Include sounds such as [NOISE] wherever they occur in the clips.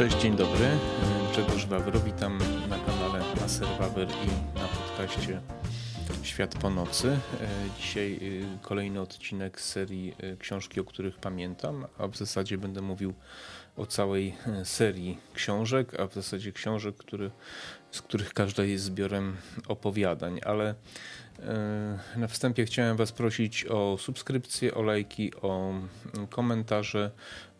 Cześć, dzień dobry. Grzegorz Wawro, witam na kanale Maser Wawer i na podcaście Świat po nocy. Dzisiaj y, kolejny odcinek serii y, książki, o których pamiętam, a w zasadzie będę mówił o całej y, serii książek, a w zasadzie książek, który, z których każda jest zbiorem opowiadań, ale na wstępie chciałem Was prosić o subskrypcję, o lajki, o mm, komentarze,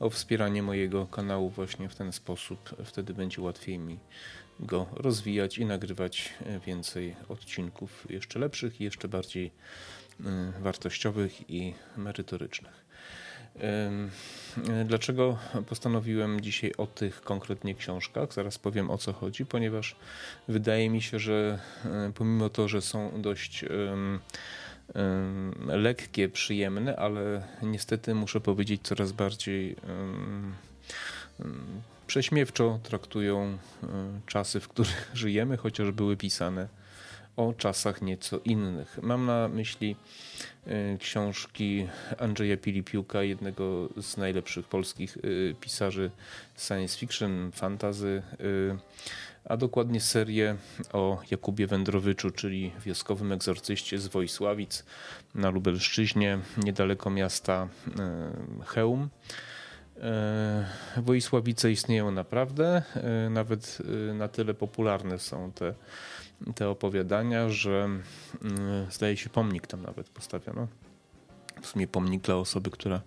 o wspieranie mojego kanału właśnie w ten sposób. Wtedy będzie łatwiej mi go rozwijać i nagrywać więcej odcinków jeszcze lepszych i jeszcze bardziej wartościowych i merytorycznych. Dlaczego postanowiłem dzisiaj o tych konkretnie książkach? Zaraz powiem o co chodzi, ponieważ wydaje mi się, że pomimo to, że są dość lekkie, przyjemne, ale niestety muszę powiedzieć coraz bardziej prześmiewczo traktują czasy, w których [LAUGHS] żyjemy, chociaż były pisane o czasach nieco innych. Mam na myśli e, książki Andrzeja Pilipiuka, jednego z najlepszych polskich e, pisarzy science fiction, fantazy, e, a dokładnie serię o Jakubie Wędrowyczu, czyli wioskowym egzorcyście z Wojsławic na Lubelszczyźnie, niedaleko miasta Chełm. Wojsławice istnieją naprawdę, nawet na tyle popularne są te te opowiadania, że mm, zdaje się pomnik tam nawet postawiono. W sumie pomnik dla osoby, która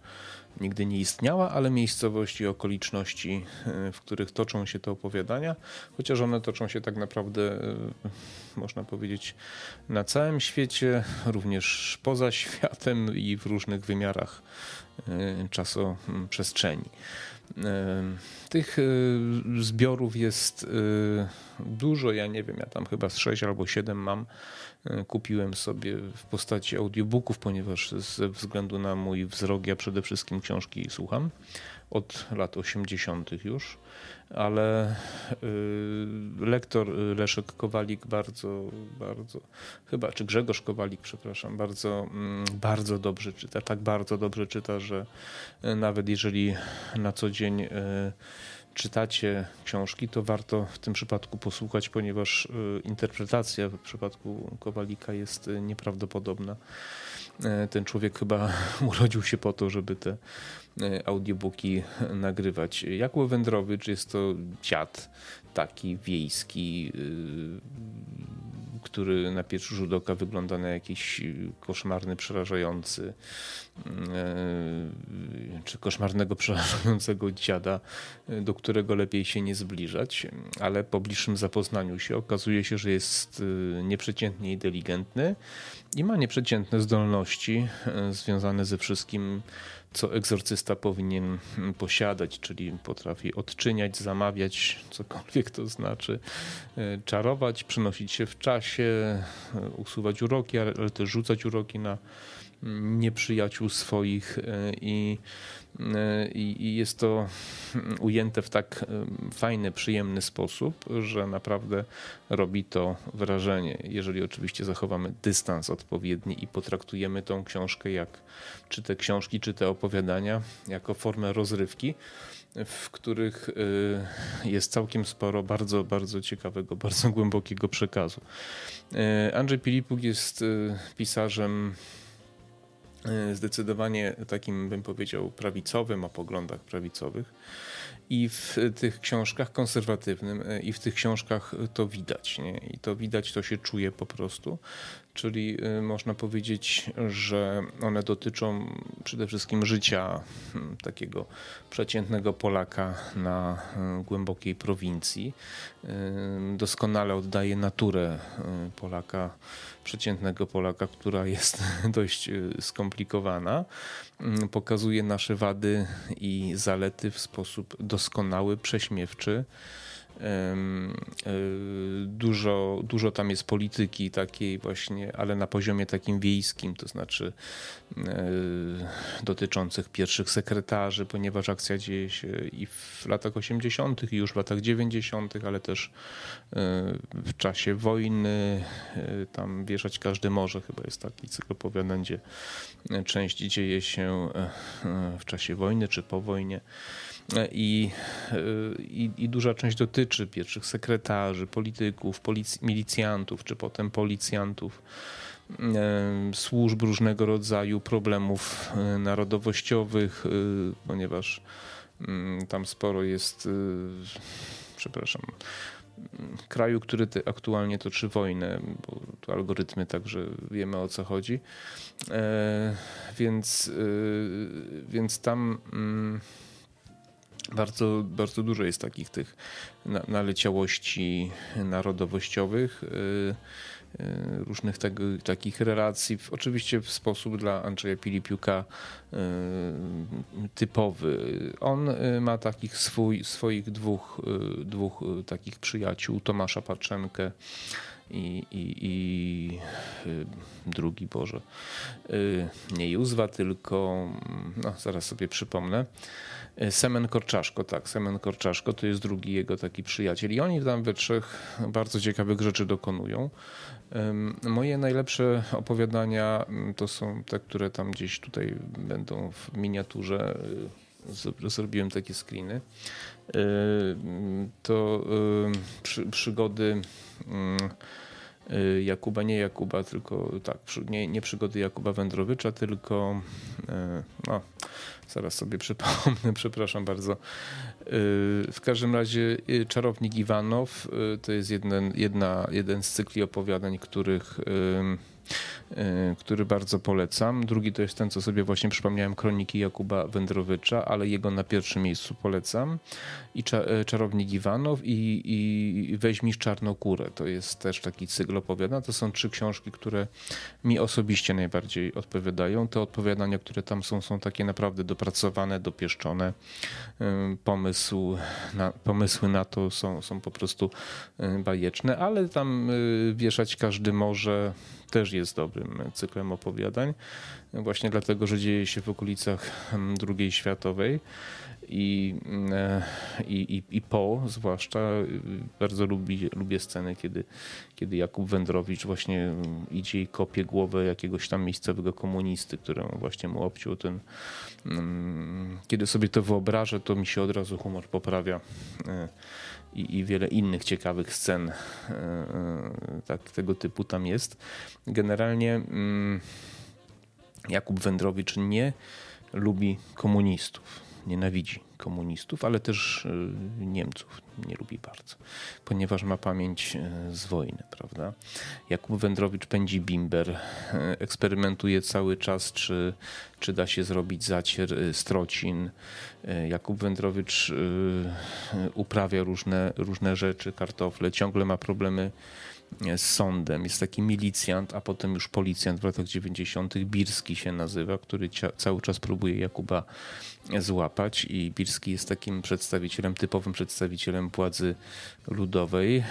nigdy nie istniała, ale miejscowości i okoliczności, e, w których toczą się te opowiadania, chociaż one toczą się tak naprawdę, e, można powiedzieć, na całym świecie, również poza światem i w różnych wymiarach e, czasoprzestrzeni. Tych zbiorów jest dużo, ja nie wiem, ja tam chyba z 6 albo 7 mam. Kupiłem sobie w postaci audiobooków, ponieważ ze względu na mój wzrok ja przede wszystkim książki słucham od lat 80. już, ale lektor Leszek Kowalik bardzo, bardzo, chyba, czy Grzegorz Kowalik, przepraszam, bardzo, mm, bardzo dobrze czyta, tak bardzo dobrze czyta, że nawet jeżeli na co dzień czytacie książki, to warto w tym przypadku posłuchać, ponieważ y, interpretacja w przypadku Kowalika jest y, nieprawdopodobna. E, ten człowiek chyba [LAUGHS] urodził się po to, żeby te e, audiobooki nagrywać. Jakub Wędrowicz jest to dziad taki wiejski, y, który na pierwszy rzut oka wygląda na jakiś koszmarny, przerażający, e, czy koszmarnego, [LAUGHS] przerażającego dziada, do którego lepiej się nie zbliżać, ale po bliższym zapoznaniu się okazuje się, że jest nieprzeciętnie inteligentny i ma nieprzeciętne zdolności związane ze wszystkim, co egzorcysta powinien posiadać, czyli potrafi odczyniać, zamawiać, cokolwiek to znaczy, e, czarować, przenosić się w czasie, e, usuwać uroki, ale też rzucać uroki na nieprzyjaciół swoich i i, jest to ujęte w tak fajny, przyjemny sposób, że naprawdę robi to wrażenie. Jeżeli oczywiście zachowamy dystans odpowiedni i potraktujemy tą książkę jak, czy te książki, czy te opowiadania, jako formę rozrywki, w których jest całkiem sporo bardzo, bardzo ciekawego, bardzo głębokiego przekazu. Andrzej Pilipuk jest pisarzem E, zdecydowanie takim, bym powiedział, prawicowym, o poglądach prawicowych. I w tych książkach konserwatywnym, e, i w tych książkach to widać. Nie? I to widać, to się czuje po prostu czyli y, można powiedzieć, że one dotyczą przede wszystkim życia hmm, takiego przeciętnego Polaka na y, głębokiej prowincji. Doskonale oddaje naturę Polaka, przeciętnego Polaka, która jest [LAUGHS] dość skomplikowana. Pokazuje nasze wady i zalety w sposób doskonały, prześmiewczy. E, dużo, dużo tam jest polityki takiej właśnie, ale na poziomie takim wiejskim, to znaczy e, dotyczących pierwszych sekretarzy, ponieważ akcja dzieje się i w latach 80., i już w latach 90., ale też e, w czasie wojny. Tam wieszać każdy może, chyba jest taki cykl opowiadań, gdzie część dzieje się w czasie wojny czy po wojnie. I, i, i duża część dotyczy pierwszych sekretarzy, polityków, milicjantów, czy potem policjantów służb różnego rodzaju, problemów narodowościowych, ponieważ tam sporo jest, przepraszam, kraju, który aktualnie toczy wojnę, bo tu algorytmy także wiemy o co chodzi. E, więc, więc tam mm, bardzo, bardzo dużo jest takich tych naleciałości narodowościowych. E, E, różnych tego, takich relacji, oczywiście w sposób dla Andrzeja Pilipiuka e, typowy. On ma takich swój, swoich dwóch, dwóch takich przyjaciół, Tomasza Patrzenkę i, i, i drugi Boże, nie Józwa, tylko, no zaraz sobie przypomnę, Semen Korczaszko, tak, Semen Korczaszko to jest drugi jego taki przyjaciel i oni tam we trzech bardzo ciekawych rzeczy dokonują. Moje najlepsze opowiadania mm, to są te, które tam gdzieś tutaj będą w miniaturze. Y, zrobiłem takie screeny. Y, to przy, przygody y, Jakuba, nie Jakuba, tylko tak, nie, nie przygody Jakuba Wędrowicza, tylko no, zaraz sobie przypomnę, [LAUGHS] przepraszam bardzo. Y, w każdym razie y, Czarownik Iwanow y, to jest jeden, jedna, jeden z cykli opowiadań, których który bardzo polecam. Drugi to jest ten, co sobie właśnie przypomniałem, Kroniki Jakuba Wędrowicza, ale jego na pierwszym miejscu polecam. I e, Czarownik Iwanow i, i Weźmisz Czarnokórę. To jest też taki cykl opowiadań. To są trzy książki, które mi osobiście najbardziej odpowiadają. Te odpowiadania, które tam są, są takie naprawdę dopracowane, dopieszczone. E, pomysł na, pomysły na to są, są po prostu bajeczne, ale tam wieszać każdy może też jest dobrym cyklem opowiadań, właśnie dlatego, że dzieje się w okolicach mm, II światowej i, mm, i, i, i po zwłaszcza bardzo lubi, lubię sceny, kiedy, kiedy Jakub Wędrowicz właśnie idzie i kopie głowę jakiegoś tam miejscowego komunisty, któremu właśnie mu obciął ten... Mm, kiedy sobie to wyobrażę, to mi się od razu humor poprawia e, i, i wiele innych ciekawych scen e, e, tak, tego typu tam jest. Generalnie mm, Jakub Wędrowicz nie lubi komunistów, nienawidzi komunistów, ale też y, Niemców nie lubi bardzo, ponieważ ma pamięć y, z wojny, prawda? Jakub Wędrowicz pędzi bimber, y, eksperymentuje cały czas, czy, czy da się zrobić zacier strocin. Jakub Wędrowicz uprawia różne, różne rzeczy, kartofle, ciągle ma problemy z sądem. Jest taki milicjant, a potem już policjant w latach 90. Birski się nazywa, który cały czas próbuje Jakuba złapać i Birski jest takim przedstawicielem, typowym przedstawicielem władzy ludowej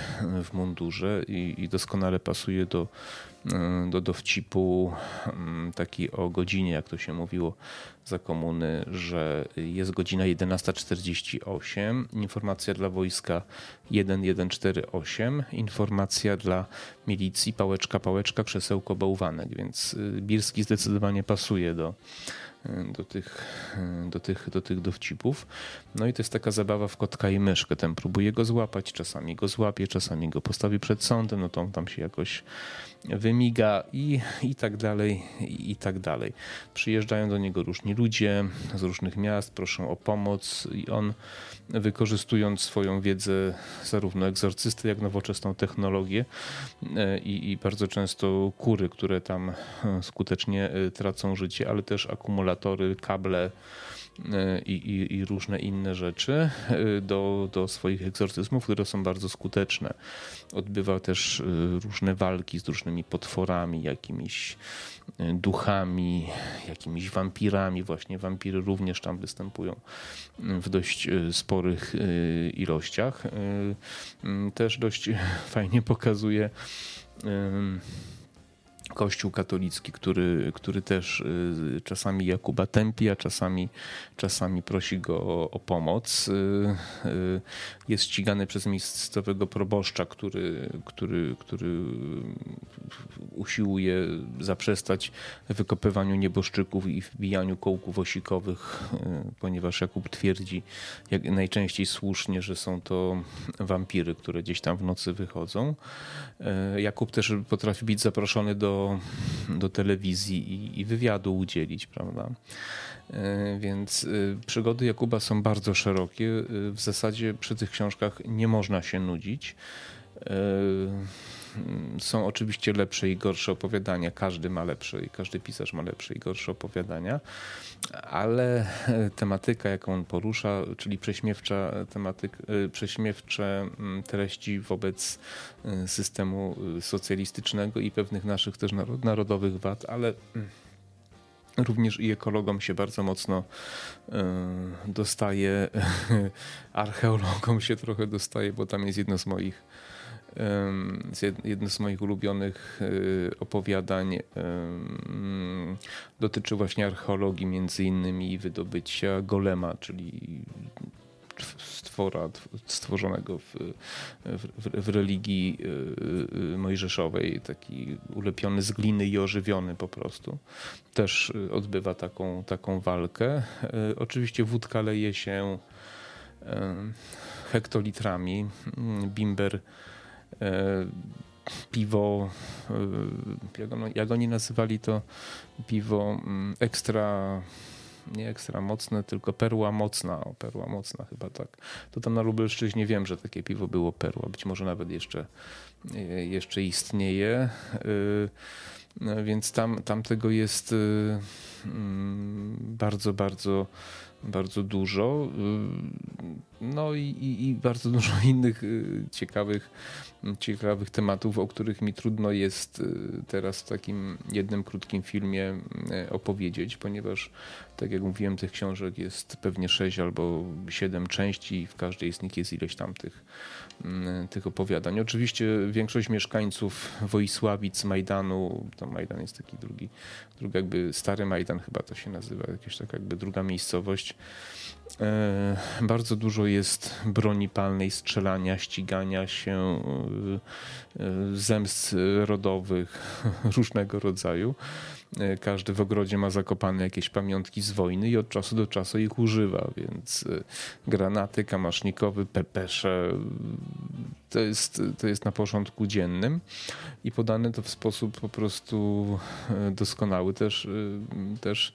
w mundurze i, i doskonale pasuje do, do dowcipu mm, taki o godzinie, jak to się mówiło za komuny, że jest godzina 11.48, informacja dla wojska 1148, informacja dla milicji pałeczka, pałeczka, krzesełko, bałwanek, więc y, Birski zdecydowanie pasuje do, do tych, do, tych, do tych dowcipów. No i to jest taka zabawa w kotka i myszkę. Ten próbuje go złapać, czasami go złapie, czasami go postawi przed sądem, no to on tam się jakoś wymiga i, i tak dalej, i, i tak dalej. Przyjeżdżają do niego różni ludzie z różnych miast, proszą o pomoc i on wykorzystując swoją wiedzę zarówno egzorcysty, jak nowoczesną technologię e, i, i bardzo często kury, które tam e, skutecznie e, tracą życie, ale też akumulatory, kable, i, i, i, różne inne rzeczy do, do swoich egzorcyzmów, które są bardzo skuteczne. Odbywa też różne walki z różnymi potworami, jakimiś duchami, jakimiś wampirami. Właśnie wampiry również tam występują w dość e, sporych e, ilościach. E, też dość [LAUGHS] fajnie pokazuje Kościół katolicki, który, który też y, czasami Jakuba tępi, a czasami, czasami prosi go o, o, pomoc. Y, y, jest ścigany przez miejscowego proboszcza, który, który, który usiłuje zaprzestać wykopywaniu nieboszczyków i wbijaniu kołków osikowych, ponieważ Jakub twierdzi jak najczęściej słusznie, że są to wampiry, które gdzieś tam w nocy wychodzą. Jakub też potrafi być zaproszony do do, telewizji i, i wywiadu udzielić, prawda? E, więc e, przygody Jakuba są bardzo szerokie. E, w zasadzie przy tych książkach nie można się nudzić. Są oczywiście lepsze i gorsze opowiadania. Każdy ma lepsze i każdy pisarz ma lepsze i gorsze opowiadania, ale [LAUGHS] tematyka, jaką on porusza, czyli prześmiewcza tematyk, prześmiewcze mm, treści wobec systemu socjalistycznego i pewnych naszych też narodowych wad, ale mm, również i ekologom się bardzo mocno dostaje, [LAUGHS] archeologom się trochę dostaje, bo tam jest jedno z moich jedno z moich ulubionych e, opowiadań dotyczy właśnie archeologii, między innymi wydobycia golema, czyli stwora stworzonego w, w, w, religii e, e, mojżeszowej, taki ulepiony z gliny i ożywiony po prostu. Też odbywa taką, taką walkę. Oczywiście wódka leje się hektolitrami. Bimber E, piwo, e, jak, oni nazywali to piwo mm, ekstra nie ekstra mocne, tylko perła mocna. O, perła mocna chyba tak. To tam na Lubelszczyźnie wiem, że takie piwo było perła. Być może nawet jeszcze, e, jeszcze istnieje. Więc tam, tam tego jest mm, bardzo, bardzo bardzo dużo. No i, i, i, bardzo dużo [LAUGHS] innych ciekawych ciekawych tematów, o których mi trudno jest y, teraz w takim jednym krótkim filmie y, opowiedzieć, ponieważ, tak jak mówiłem, tych książek jest pewnie sześć albo siedem części i w każdej z nich jest ileś tam tych, y, tych opowiadań. Oczywiście większość mieszkańców Wojsławic, Majdanu, to Majdan jest taki drugi, drugi jakby stary Majdan chyba to się nazywa, jakaś taka jakby druga miejscowość, bardzo dużo jest broni palnej, strzelania, ścigania się, e, zemst rodowych [LAUGHS] różnego rodzaju. E, każdy w ogrodzie ma zakopane jakieś pamiątki z wojny i od czasu do czasu ich używa, więc granaty, kamasznikowy, pepesze, to jest, to jest na porządku dziennym i podane to w sposób po prostu doskonały. Też, też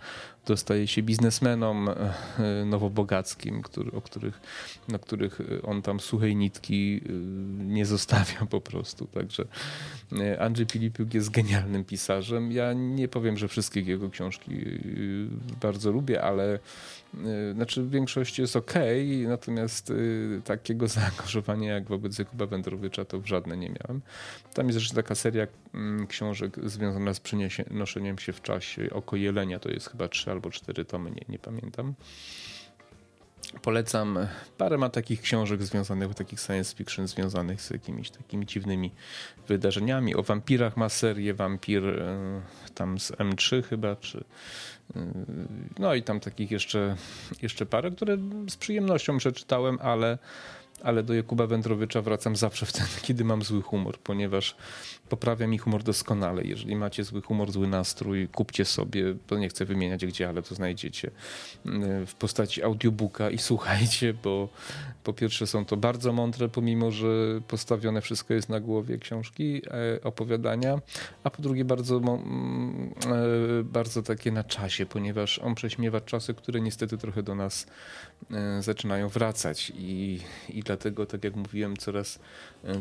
dostaje się biznesmenom e, nowobogackim, który, o których, na których on tam suchej nitki e, nie zostawia po prostu. Także e, Andrzej Filipiuk jest genialnym pisarzem. Ja nie powiem, że wszystkie jego książki bardzo lubię, ale znaczy w większości jest ok, natomiast takiego [LAUGHS] zaangażowania jak wobec Jakuba Wędrowicza to w żadne nie miałem. Tam jest jeszcze taka seria mm, książek związana z przenoszeniem się w czasie. Oko Jelenia to jest chyba trzy albo cztery tomy, nie, nie pamiętam. Polecam. Parę ma takich książek związanych, takich science fiction związanych z jakimiś takimi dziwnymi wydarzeniami. O wampirach ma serię Wampir e, tam z M3 chyba, czy e, no i tam takich jeszcze, jeszcze parę, które z przyjemnością przeczytałem, ale ale do Jakuba Wędrowicza wracam zawsze wtedy, kiedy mam zły humor, ponieważ poprawia mi humor doskonale. Jeżeli macie zły humor, zły nastrój, kupcie sobie, to nie chcę wymieniać gdzie, ale to znajdziecie mm, w postaci audiobooka i słuchajcie, bo po pierwsze są to bardzo mądre, pomimo że postawione wszystko jest na głowie książki, e, opowiadania, a po drugie bardzo, mm, e, bardzo takie na czasie, ponieważ on prześmiewa czasy, które niestety trochę do nas e, zaczynają wracać i, i dlatego, tak jak mówiłem, coraz,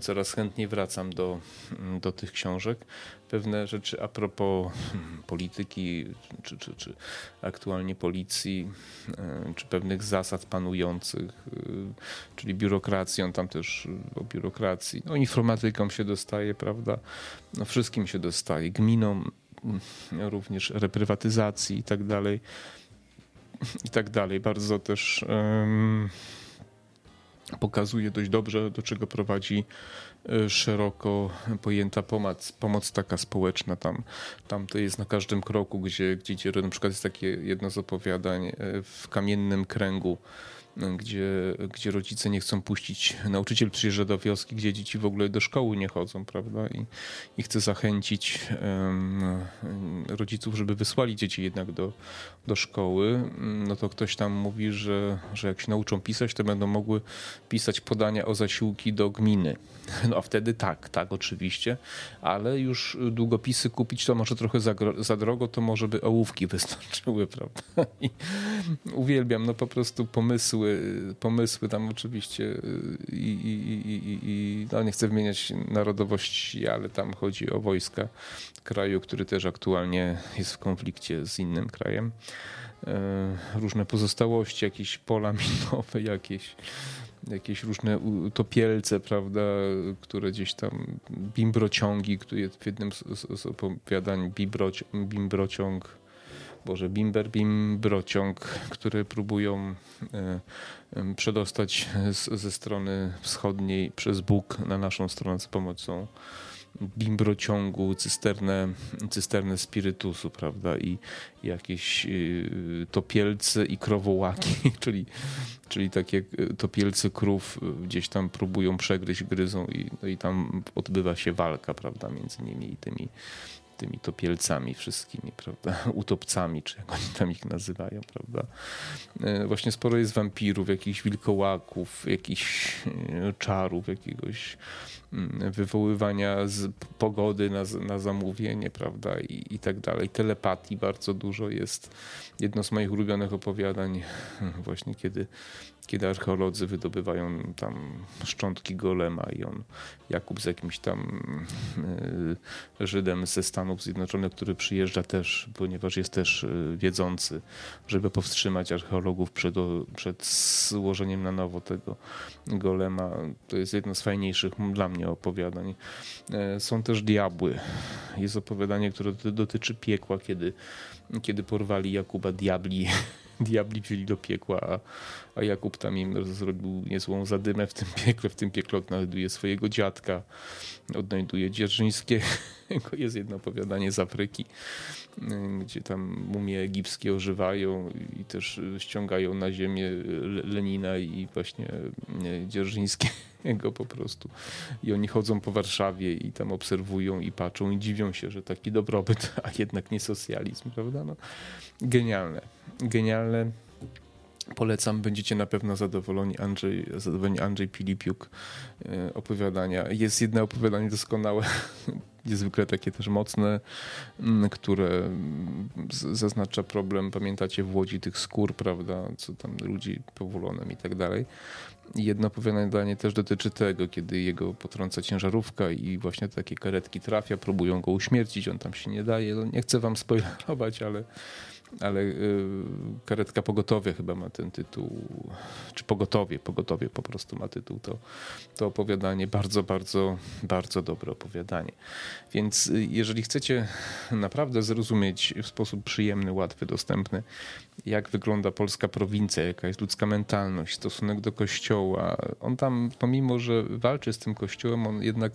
coraz chętniej wracam do, do tych książek. Pewne rzeczy a propos hmm, polityki, czy, czy, czy aktualnie policji, e, czy pewnych zasad panujących, e, czyli biurokracji, on tam też o biurokracji, no informatykom się dostaje, prawda, no wszystkim się dostaje, gminom mm, również reprywatyzacji i tak dalej, i tak dalej. Bardzo też um, pokazuje dość dobrze, do czego prowadzi e, szeroko pojęta pomoc, pomoc taka społeczna. Tam, tam to jest na każdym kroku, gdzie, gdzie na przykład jest takie jedno z opowiadań e, w kamiennym kręgu gdzie, gdzie rodzice nie chcą puścić, nauczyciel przyjeżdża do wioski, gdzie dzieci w ogóle do szkoły nie chodzą, prawda? I, i chce zachęcić um, rodziców, żeby wysłali dzieci jednak do, do szkoły. No to ktoś tam mówi, że, że jak się nauczą pisać, to będą mogły pisać podania o zasiłki do gminy. [LAUGHS] No a wtedy tak, tak, oczywiście, ale już długopisy kupić to może trochę za, za drogo, to może by ołówki [LAUGHS] wystarczyły, prawda? I uwielbiam, no po prostu pomysły pomysły, pomysły tam oczywiście y, i, i, i, i no nie chcę wymieniać narodowości, ale tam chodzi o wojska kraju, który też aktualnie jest w konflikcie z innym krajem. E, różne pozostałości, jakieś pola [LAUGHS] minowe, jakieś jakieś różne topielce, prawda, które gdzieś tam, bimbrociągi, które w jednym z, z opowiadań bimbrociąg Boże, bimber, bimbrociąg, które próbują e, przedostać ze strony wschodniej przez Bóg na naszą stronę z pomocą bimbrociągu, cysternę, cysternę spirytusu, prawda, i jakieś y, topielce i krowołaki, [LAUGHS] czyli, czyli takie topielce krów gdzieś tam próbują przegryźć, gryzą i, no i tam odbywa się walka, prawda, między nimi i tymi tymi topielcami wszystkimi, prawda, [LAUGHS] utopcami, czy jak oni tam ich nazywają, prawda. E, właśnie sporo jest wampirów, jakichś wilkołaków, jakichś e, czarów, jakiegoś mm, wywoływania z pogody na, na zamówienie, prawda, i, i tak dalej. Telepatii bardzo dużo jest. Jedno z moich ulubionych opowiadań, [LAUGHS] właśnie kiedy kiedy archeolodzy wydobywają tam szczątki golema i on, Jakub z jakimś tam y, Żydem ze Stanów Zjednoczonych, który przyjeżdża też, ponieważ jest też y, wiedzący, żeby powstrzymać archeologów przed, przed złożeniem na nowo tego golema. To jest jedno z fajniejszych dla mnie opowiadań. E, są też diabły. Jest opowiadanie, które dotyczy piekła, kiedy, kiedy porwali Jakuba diabli [LAUGHS] diabli wzięli do piekła, a, a Jakub tam im zrobił niezłą zadymę w tym piekle. W tym piekle odnajduje swojego dziadka, odnajduje Dzierżyńskiego. [LAUGHS] Jest jedno opowiadanie z Afryki, gdzie tam mumie egipskie ożywają i też ściągają na ziemię Lenina i właśnie Dzierżyńskiego po prostu. I oni chodzą po Warszawie i tam obserwują i patrzą i dziwią się, że taki dobrobyt, [LAUGHS] a jednak nie socjalizm, prawda? No, genialne, genialne. Polecam, będziecie na pewno zadowoleni. Andrzej, zadowoleni Andrzej Pilipiuk e, opowiadania. Jest jedno opowiadanie doskonałe, [LAUGHS] niezwykle takie też mocne, które zaznacza problem, pamiętacie w Łodzi tych skór, prawda, co tam ludzi powolonym i tak dalej. Jedno opowiadanie też dotyczy tego, kiedy jego potrąca ciężarówka i właśnie takie karetki trafia, próbują go uśmiercić, on tam się nie daje. No, nie chcę wam spoilerować, ale ale y, karetka pogotowie chyba ma ten tytuł, czy pogotowie, pogotowie po prostu ma tytuł, to, to opowiadanie, bardzo, bardzo, bardzo dobre opowiadanie. Więc y, jeżeli chcecie naprawdę zrozumieć w sposób przyjemny, łatwy, dostępny, jak wygląda polska prowincja, jaka jest ludzka mentalność, stosunek do kościoła, on tam, pomimo, że walczy z tym kościołem, on jednak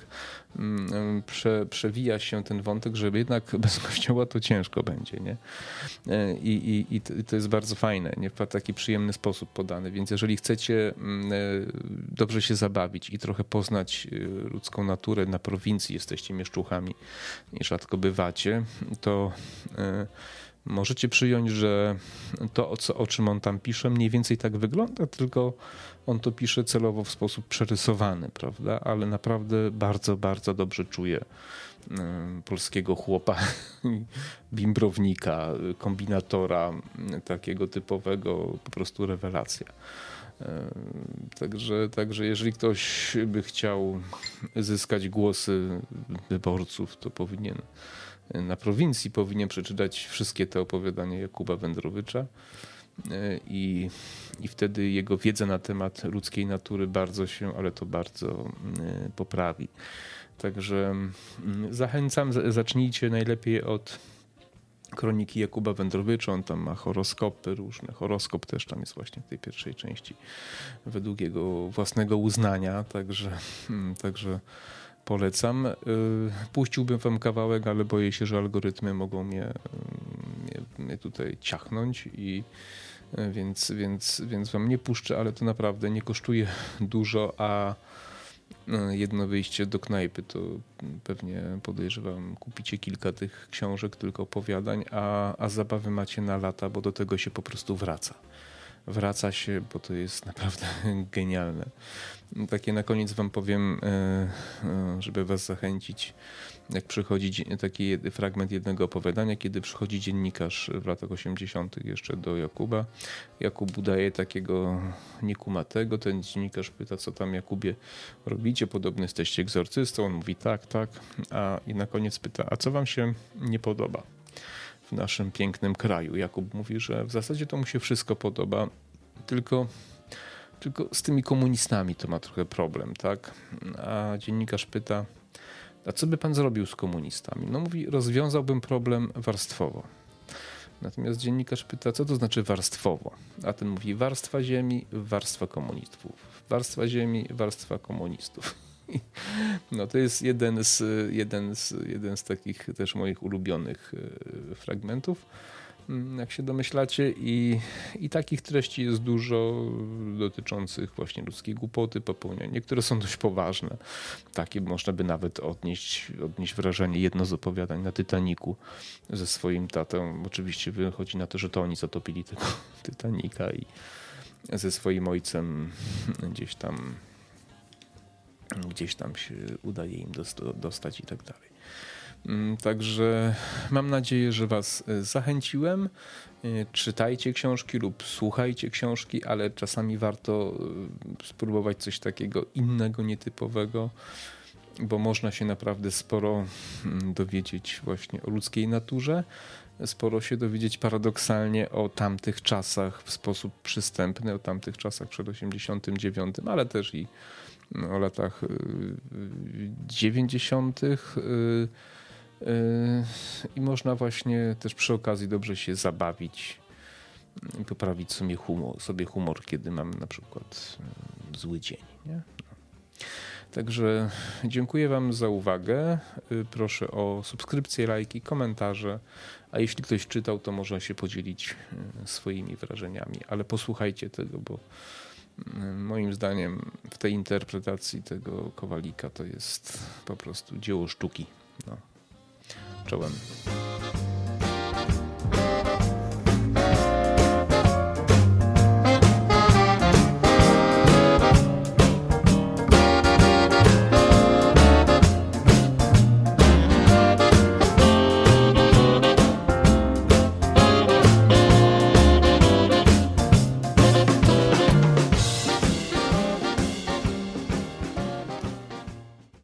mm, prze, przewija się ten wątek, że jednak bez [LAUGHS] kościoła to ciężko będzie, nie? E, i, i, i to jest bardzo fajne, nie? w taki przyjemny sposób podany. Więc jeżeli chcecie mm, e, dobrze się zabawić i trochę poznać ludzką naturę na prowincji, jesteście mieszczuchami, nierzadko bywacie, to możecie przyjąć, że to, o, co, o czym on tam pisze, mniej więcej tak wygląda, tylko on to pisze celowo w sposób przerysowany, prawda? Ale naprawdę bardzo, bardzo dobrze czuje polskiego chłopa, [LAUGHS] bimbrownika, kombinatora, takiego typowego, po prostu rewelacja. Także, także jeżeli ktoś by chciał zyskać głosy wyborców, to powinien na prowincji powinien przeczytać wszystkie te opowiadania Jakuba Wędrowicza i, i wtedy jego wiedza na temat ludzkiej natury bardzo się, ale to bardzo poprawi. Także mm, zachęcam, zacznijcie najlepiej od Kroniki Jakuba Wędrowycza, on tam ma horoskopy różne. Horoskop też tam jest właśnie w tej pierwszej części według jego własnego uznania, także, hmm, także polecam. Y, puściłbym wam kawałek, ale boję się, że algorytmy mogą mnie, mnie, mnie tutaj ciachnąć i y, więc, więc, więc wam nie puszczę, ale to naprawdę nie kosztuje dużo, a y, jedno wyjście do knajpy to pewnie podejrzewam kupicie kilka tych książek, tylko opowiadań, a, a zabawy macie na lata, bo do tego się po prostu wraca wraca się, bo to jest [LAUGHS] naprawdę genialne. Takie na koniec wam powiem, e, e, żeby was zachęcić, jak przychodzi taki fragment jednego opowiadania, kiedy przychodzi dziennikarz w latach 80. jeszcze do Jakuba. Jakub udaje takiego niekumatego. Ten dziennikarz pyta, co tam Jakubie robicie? Podobno jesteście egzorcystą. On mówi tak, tak. A i na koniec pyta, a co wam się nie podoba? Naszym pięknym kraju. Jakub mówi, że w zasadzie to mu się wszystko podoba, tylko, tylko z tymi komunistami to ma trochę problem, tak? A dziennikarz pyta, a co by pan zrobił z komunistami? No mówi, rozwiązałbym problem warstwowo. Natomiast dziennikarz pyta, co to znaczy warstwowo? A ten mówi, warstwa ziemi, warstwa komunistów. Warstwa ziemi, warstwa komunistów. [LAUGHS] No to jest jeden z, jeden z, jeden z takich też moich ulubionych e, fragmentów, mm, jak się domyślacie. I, I takich treści jest dużo dotyczących właśnie ludzkiej głupoty, popełniania. Niektóre są dość poważne. Takie można by nawet odnieść, odnieść wrażenie. Jedno z opowiadań na Titaniku ze swoim tatą. Oczywiście wychodzi na to, że to oni zatopili tego [LAUGHS] Titanika i ze swoim ojcem gdzieś tam gdzieś tam się udaje im dostać i tak dalej. Mm, także mam nadzieję, że Was e, zachęciłem. E, czytajcie książki lub słuchajcie książki, ale czasami warto e, spróbować coś takiego innego, nietypowego, bo można się naprawdę sporo mm, dowiedzieć właśnie o ludzkiej naturze, sporo się dowiedzieć paradoksalnie o tamtych czasach w sposób przystępny, o tamtych czasach przed 89, ale też i o latach 90. Y, y, y, I można właśnie też przy okazji dobrze się zabawić i poprawić sobie humor, sobie humor, kiedy mamy na przykład zły dzień. Nie? Także dziękuję Wam za uwagę. Proszę o subskrypcję, lajki, komentarze. A jeśli ktoś czytał, to może się podzielić swoimi wrażeniami, ale posłuchajcie tego, bo moim zdaniem w tej interpretacji tego Kowalika to jest po prostu dzieło sztuki. No. Czołem.